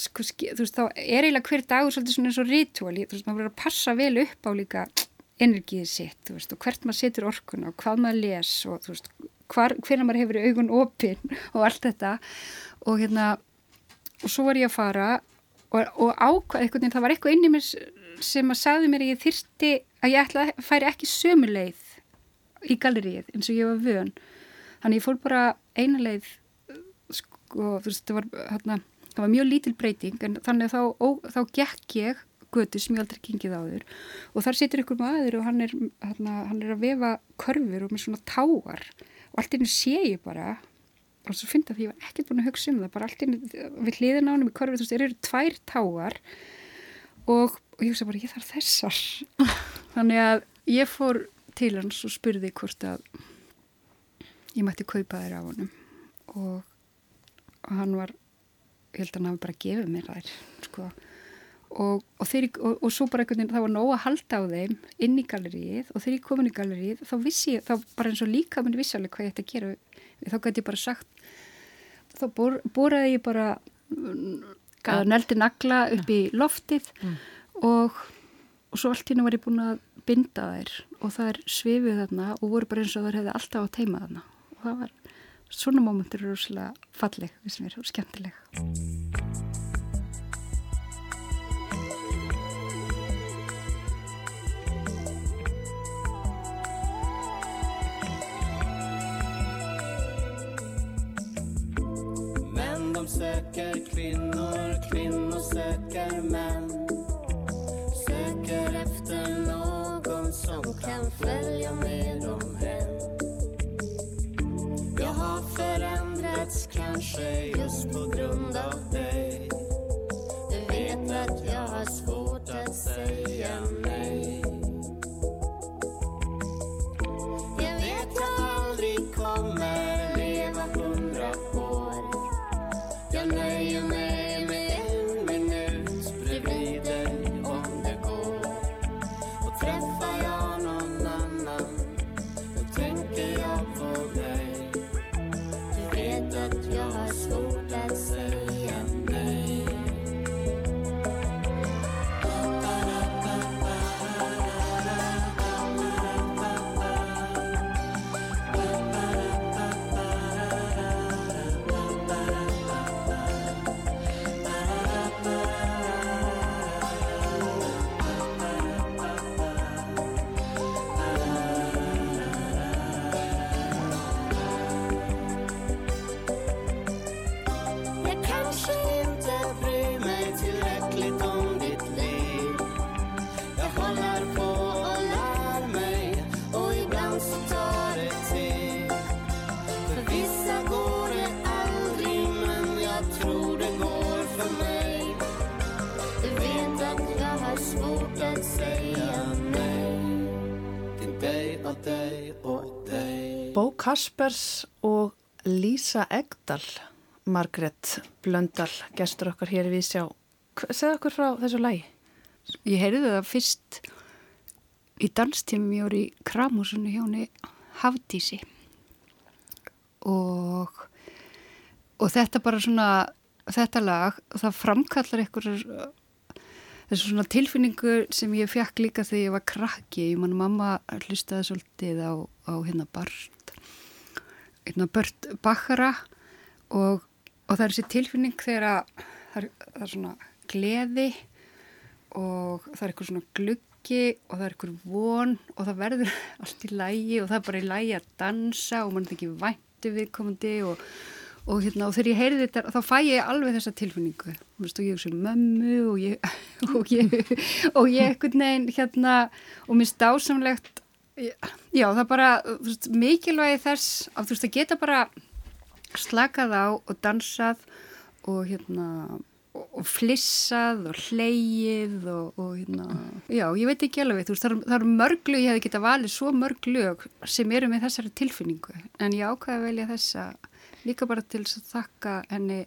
sko, þú veist, þá er eiginlega hver dagur svolítið svona eins og rituali, þú veist, maður verður að passa vel upp á líka energið sitt, þú veist, og hvert maður setur orkuna og hvað maður les og þú veist, hvernig maður hefur augun opinn og allt þetta. Og hérna, og svo var ég að fara og, og ákvað eitthvað, það var eitthvað inn í mér sem að sagði mér að ég þyrsti að ég ætla að færi ekki sömu leið í galleríið eins og ég var vön. Þannig ég fór bara eina leið sko, þú veist, það var hérna það var mjög lítil breyting en þannig þá, ó, þá gekk ég götu sem ég aldrei kingið áður. Og þar situr ykkur maður og hann er, hann, hann er að vefa körfur og með svona táar og allt innu sé ég bara og svo finnst það að ég var ekkert búin að hugsa um það bara allt innu við hliðin á hann með körfur þú veist, þeir eru tvær táar og, og ég hugsa bara ég þarf þessar. Þannig að ég fór til hans og spurði hvort að ég mætti kaupa þér á honum. Og, og hann var ég held að hann hafi bara gefið mér þær sko. og, og, þeir, og, og svo bara einhvern veginn það var nóg að halda á þeim inn í gallerið og þegar ég kom inn í gallerið þá vissi ég, þá bara eins og líka minn vissi alveg hvað ég ætti að gera þá gæti ég bara sagt þá bor, boraði ég bara að neldi nagla upp í loftið mm. og og svo allt hérna var ég búin að binda þær og er svifið þarna og voru bara eins og þær hefði alltaf á teima þarna og það var svona mómentur eru rúslega falleg, við sem erum skemmtileg. Menn de söker kvinnor, kvinnor söker män Söker efter någon som kan följa med dem plats kanske just på grund av dig. Du vet att jag har svårt Kaspers og Lísa Egdal Margret Blöndal, gestur okkar hér í Vísjá. Segð okkur frá þessu lægi. Ég heyrði það fyrst í danstímum ég voru í Kramúsunni hjá henni Hafdísi og, og þetta bara svona, þetta lag, það framkallar einhverjar þessu svona tilfinningu sem ég fekk líka þegar ég var krakki. Ég mann mamma hlustaði svolítið á, á hérna Bart hérna, Bört Bakkara og, og það er þessi tilfinning þegar að það það er svona gleði og það er eitthvað svona gluggi og það er eitthvað von og það verður allt í lægi og það er bara í lægi að dansa og mann er ekki væntu viðkomandi og, og, hérna, og þegar ég heyri þetta þá fæ ég alveg þessa tilfinningu. Veist, og ég hugsa um mömmu og ég og ég, og ég ekkert neginn hérna og minnst dásamlegt já það er bara veist, mikilvægi þess að þú veist að geta bara slakað á og dansað og hérna og flissað og hleyið og, og hérna, já, ég veit ekki alveg, þú veist, það eru er mörg lög, ég hef ekki valið svo mörg lög sem eru með þessari tilfinningu, en ég ákvaði að velja þessa líka bara til að þakka henni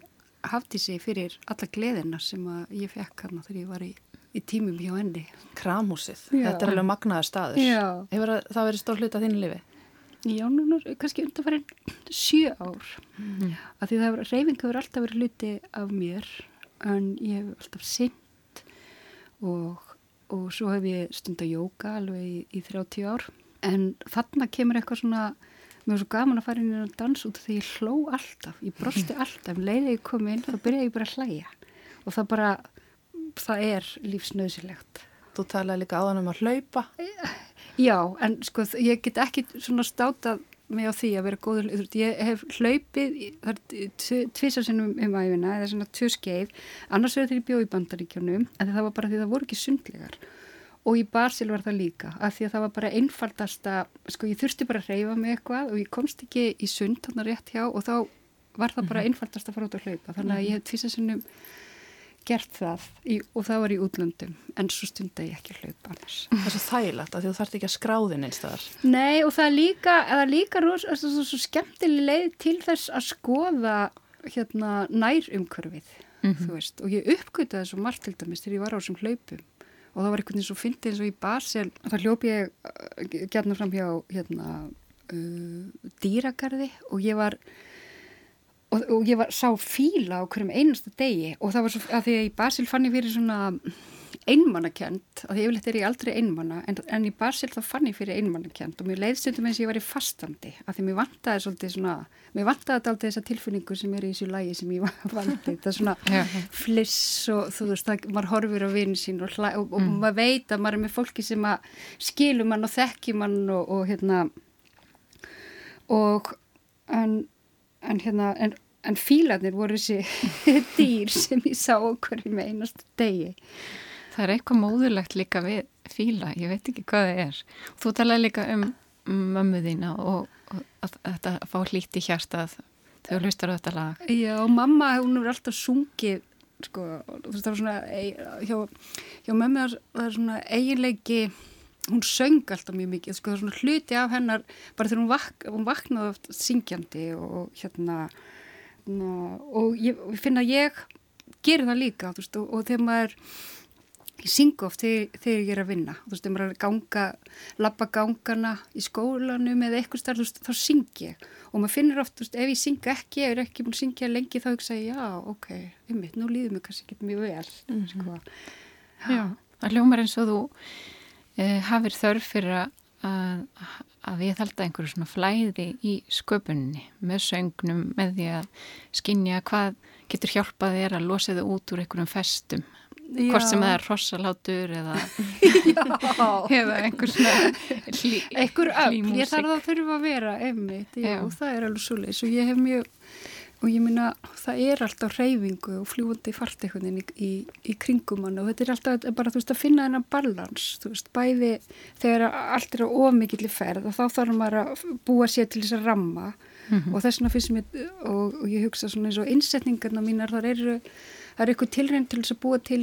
haftísi fyrir alla gleðina sem ég fekk hann þegar ég var í, í tímum hjá henni. Kramhúsið, já. þetta er alveg magnaðar staður. Já. Hefur það verið stór hlut að þínu lifi? Já, núna kannski undanfærin sjö ár, mm. af því það reyfing hefur alltaf verið hluti af mér en ég hef alltaf synd og, og svo hef ég stund að jóka alveg í, í 30 ár en þarna kemur eitthvað svona mér er svo gaman að fara inn í að dansa út þegar ég hló alltaf, ég brosti alltaf um leiðið ég kom inn, þá byrja ég bara að hlæja og það bara, það er lífsnauðsilegt Þú talaði líka áðan um að hlaupa. Já, en sko ég get ekki svona státað mig á því að vera góður, ég hef hlaupið tvísarsinnum um æfina eða svona tvö skeið, annars verður ég bjóð í bandaríkjónum, en það var bara því það voru ekki sundlegar. Og í Barsil var það líka, af því að það var bara einfaldasta, sko ég þurfti bara að reyfa mig eitthvað og ég komst ekki í sund þannig rétt hjá og þá var það bara mhm. einfaldast að fara út að hlaupa, þannig að ég hef tvísarsinnum gert það í, og það var í útlöndum en svo stunda ég ekki hlaupa annars. Það er svo þægilegt að þú þarfst ekki að skráðin einstaðar. Nei og það er líka, það líka ros, það er svo, svo skemmtileg leið til þess að skoða hérna nær umkörfið mm -hmm. og ég uppgötaði svo margt til dæmis þegar ég var á þessum hlaupum og það var einhvern veginn svo fyndið eins og í Basel þá hljópi ég uh, gætna fram hjá hérna uh, dýragarði og ég var og, og ég var, sá fíla á hverjum einasta degi og það var svo að því að í Basil fann ég fyrir svona einmannakjönd, að ég yfirleitt er ég aldrei einmanna en, en í Basil þá fann ég fyrir einmannakjönd og mér leiðstundum eins og ég var í fastandi að því mér vantaði svolítið svona mér vantaði alltaf þessa tilfinningu sem er í þessu lægi sem ég vandi, það er svona fliss og þú veist, það, maður horfir á vinn sín og, hlæ, og, og mm. maður veit að maður er með fólki sem að skilum mann og þekkjum mann og, og hérna og en en hérna, en, en fílanir voru þessi dýr sem ég sá okkur í með einastu degi. Það er eitthvað móðulegt líka við fíla, ég veit ekki hvað það er. Þú talaði líka um mömmu þína og, og að, að þetta fá hlíti hjartað þegar þú hlustar á þetta lag. Já, mamma, hún er alltaf sungið, sko, það er svona, hjá, hjá mömmu það er svona eiginleiki hún söng alltaf mjög mikið sko, það er svona hluti af hennar bara þegar hún, vak, hún vaknaði oft syngjandi og hérna og ég finna að ég gerir það líka veist, og, og þegar maður ég syngu oft þegar, þegar ég er að vinna þú veist, þegar maður er að ganga lappa gangana í skólanum eða eitthvað starf, þá syng ég og maður finnir oft, veist, ef ég syngu ekki ef ég er ekki búin að syngja lengi þá hugsa ég já, ok, einmitt, nú líður mér kannski ekki mjög vel mm -hmm. sko. Já, það hljómar eins og þú uh, hafið þörf fyrir að, að, við þalda einhverju svona flæði í sköpunni með söngnum, með því að skinja hvað getur hjálpað þér að losa þið út úr einhverjum festum Já. hvort sem það er rossalátur eða eða einhver svona einhver öll, ég þarf að þurfa að vera einmitt, já, já. það er alveg svo leiðis og ég hef mjög og ég minna það er alltaf reyfingu og fljúandi fartekunnin í, í, í kringum hann. Og þetta er alltaf bara þú veist að finna þennan balans þú veist bæði þegar allt er á ómikið ferð og þá þarf maður að búa sér til þess að ramma. Mm -hmm. og þess vegna finnst mér og, og ég hugsa svona eins og innsetningarna mínar þar eru það er eitthvað tilrænt til þess að búa til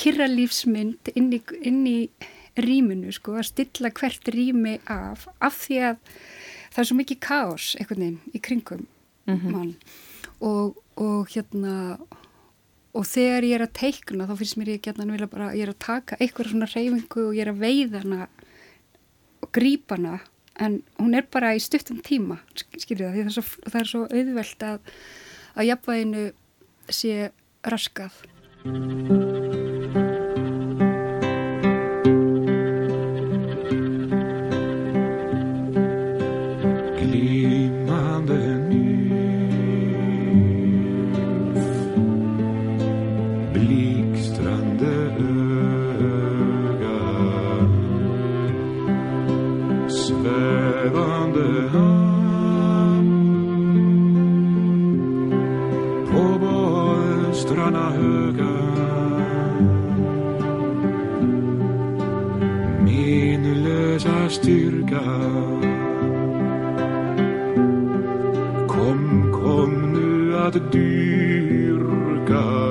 kyrralífsmynd inn í, inn í rýminu sko að stilla hvert rými af af því að það er svo mikið káos einhvern veginn í kringum mm -hmm. mann og, og hérna og þegar ég er að teikna þá finnst mér ég ekki að bara, ég er að taka eitthvað svona reyfingu og ég er að veiða hana og grípa hana en hún er bara í stuttum tíma skiljið það, því það er svo, það er svo auðvelt að að jafnvæginu sé raskað att dyrka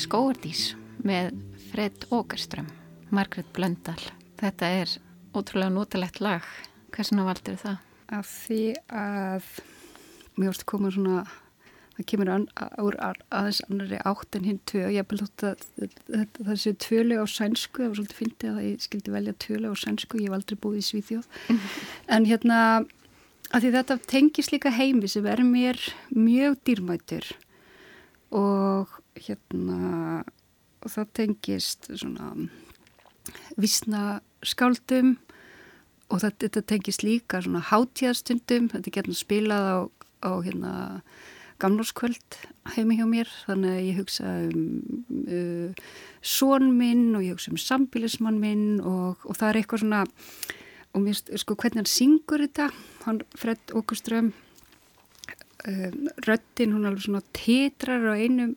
skóardís með Fred Åkerström, Margret Blöndal. Þetta er ótrúlega notalegt lag. Hversuna valdur það? Af því að mér vorst að koma svona það kemur an, úr aðeins annari átt en hinn tvö og ég hef þótt að það séu tvölu á sænsku það var svolítið fyndið að ég skildi velja tvölu á sænsku ég hef aldrei búið í Svíþjóð en hérna að því þetta tengis líka heimi sem er mér mjög dýrmætur og hérna og það tengist svona vísna skáldum og það, þetta tengist líka svona hátíðastundum, þetta getur spilað á, á hérna gamlórskvöld heimi hjá mér. Þannig að ég hugsa um uh, són minn og ég hugsa um sambilismann minn og, og það er eitthvað svona og mér sko hvernig hann syngur þetta hann Fred Åkerström um, röttin hún alveg svona titrar á einum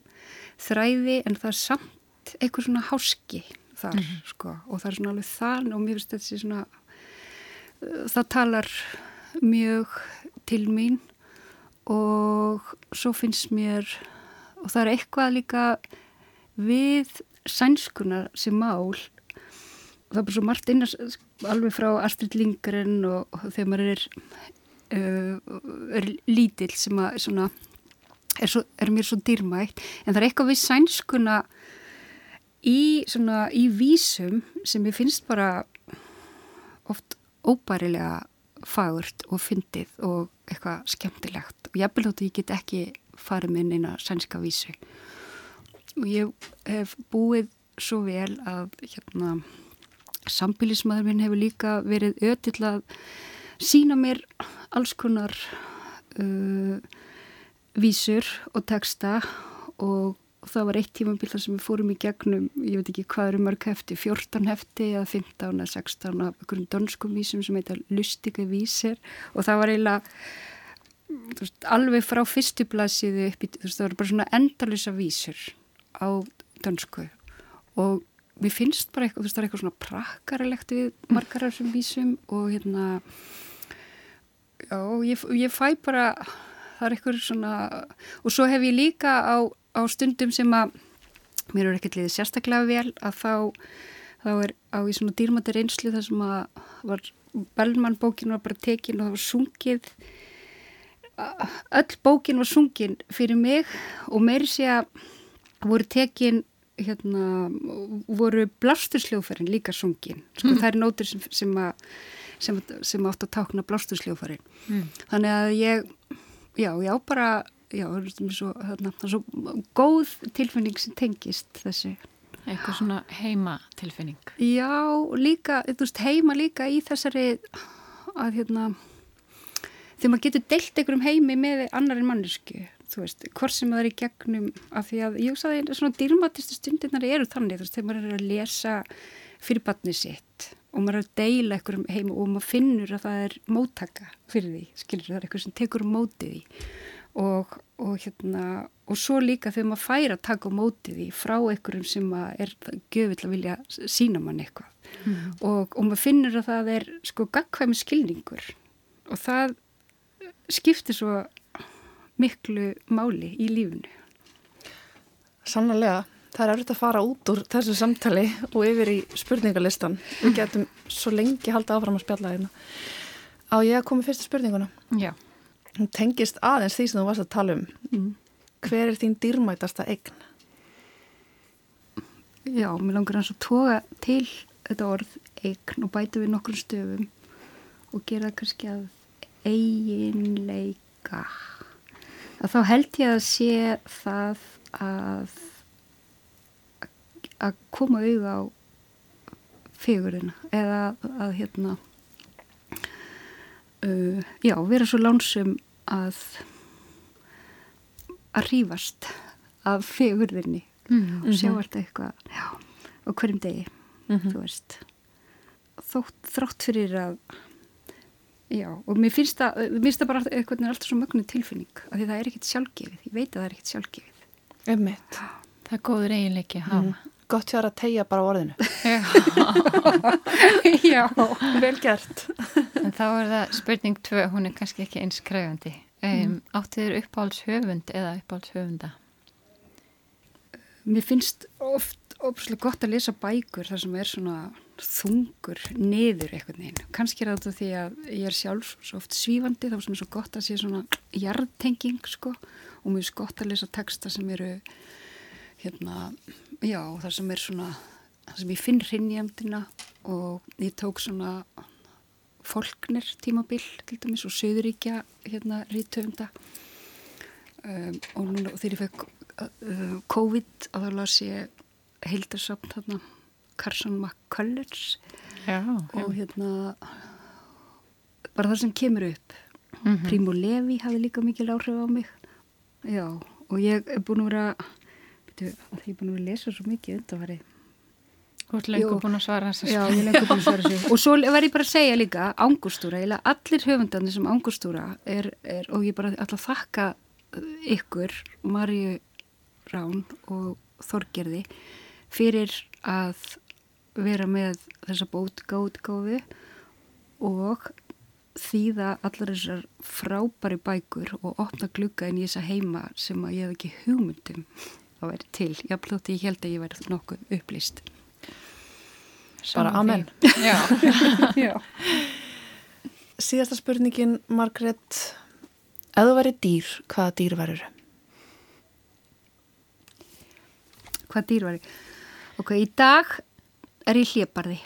þræði en það er samt eitthvað svona háski þar mm -hmm. sko og það er svona alveg þann og mér finnst þetta svona uh, það talar mjög til mín og svo finnst mér og það er eitthvað líka við sænskunar sem mál það er bara svo margt inn alveg frá Astrid Lindgren og, og þegar maður er, er lítill sem að svona, er, svo, er mér svo dýrmætt. En það er eitthvað við sænskuna í, svona, í vísum sem ég finnst bara oft óbærilega fagurt og fyndið og eitthvað skemmtilegt. Og ég belóti ég get ekki farið minn eina sænska vísu. Og ég hef búið svo vel að hérna sambilismæður minn hefur líka verið ötill að sína mér alls konar uh, vísur og texta og það var eitt tímabill þar sem við fórum í gegnum, ég veit ekki hvað eru mörg hefti, 14 hefti eða 15 eða 16 af einhverjum dönskum vísum sem heita lustika vísir og það var eiginlega veist, alveg frá fyrstublasið upp í, veist, það var bara svona endalisa vísur á dönsku og mér finnst bara eitthvað, þú veist, það er eitthvað svona prakkarilegt við margar af þessum vísum og hérna já, ég, ég fæ bara það er eitthvað svona og svo hef ég líka á, á stundum sem að mér er ekkert liðið sérstaklega vel að þá þá er á í svona dýrmættir einslu þar sem að var Bellmann bókin var bara tekin og það var sungið öll bókin var sungin fyrir mig og meiri sé að voru tekin hérna, voru blástursljóðfærin líka sungin sko mm. það er nótur sem, sem, að, sem, sem átt að tákna blástursljóðfærin mm. þannig að ég já, já, bara já, svo, þarna, svo góð tilfinning sem tengist þessu. Eitthvað svona heima tilfinning. Já, líka, þú veist, heima líka í þessari að hérna þegar maður getur deilt einhverjum heimi með annar en mannesku þú veist, hvort sem það er í gegnum af því að ég að svona dýrmatistu stundirnar eru þannig, þú veist, þegar maður er að lesa fyrir batni sitt og maður er að deila einhverjum heim og maður finnur að það er móttaka fyrir því, skilur það er eitthvað sem tekur mótið því og, og hérna, og svo líka þegar maður fær að taka mótið því frá einhverjum sem er göfill að vilja sína mann eitthvað mm. og, og maður finnur að það er sko gagkvæmi skilningur og það skiptir svo miklu máli í lífunu. Sannlega, það er erfitt að fara út úr þessu samtali og yfir í spurningalistan. Við getum svo lengi halda áfram að spjalla hérna. Á ég að koma í fyrstu spurninguna? Já. Hún tengist aðeins því sem þú varst að tala um. Mm. Hver er þín dýrmætasta eign? Já, mér langar hans að toga til þetta orð eign og bæta við nokkur stöfum og gera kannski að eiginleika. Að þá held ég að sé það að að koma auða á fegurina eða að hérna uh, já, vera svo lánsum að að rífast af fegurðinni Mhm. og sjá Mhm. alltaf eitthvað já, á hverjum degi Mhm. þú veist þótt, þrátt fyrir að já, og mér finnst það mér finnst það bara eitthvað er alltaf svo mögnu tilfinning af því það er ekkit sjálfgefið, ég veit að það er ekkit sjálfgefið Emmitt. Það er góður eiginleiki að hafa. Mm. Gott hjá þér að tegja bara orðinu. Já. Vel gert. En þá er það spurning tvö, hún er kannski ekki eins kræfandi. Um, Átti þér uppáhalds höfund eða uppáhalds höfunda? Mér finnst oft óbúslega gott að lesa bækur þar sem er svona þungur niður eitthvað neginn. Kannski er það út af því að ég er sjálf svo oft svífandi þá sem er svo gott að sé svona jarðtenging sko og mér finnst gott að lesa texta sem eru hérna, já, þar sem er svona þar sem ég finn hrinnjandina og ég tók svona folknir tímabil til dæmis og söðuríkja hérna rítöfunda um, og núna og þegar ég fekk uh, COVID að þá las ég heildarsapn þarna Carson McCullers. Já, og hérna bara það sem kemur upp. Mhm. Primo Levi hafi líka mikil áhrif á mig. Já og ég er búin að vera byrju, ég er búin að lesa svo mikið undanfari. Þú ert lengur búin að svara þessu. Já, ég er lengur búin að svara þessu. Og svo var ég bara að segja líka Ángústúra, eiginlega allir höfundarnir sem Ángústúra er, er og ég bara að þakka ykkur Marju Rán og Þorgerði fyrir að vera með þessa bótgáðgáfi og þýða allar þessar frábæri bækur og opna glugga inn í þessa heima sem að ég hef ekki hugmyndum að vera til. Ég þótti ég held að ég væri nokkuð upplýst. Bara amen. Já. Já. Síðasta spurningin, Margrét, ef þú væri dýr, hvaða dýr verður? Hvað dýr ég? Ok, í dag er ég hlébarði.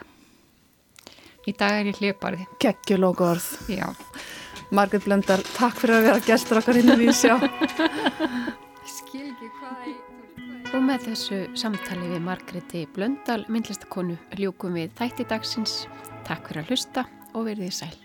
Í dag er ég hlébarði. Kekjulóku orð. Já. Margrét Blöndal, takk fyrir að vera gestur okkar hinn að við sjá. Og með þessu samtali við Margréti Blöndal, myndlistakonu, ljúkum við þætti dagsins. Takk fyrir að hlusta og verðið sæl.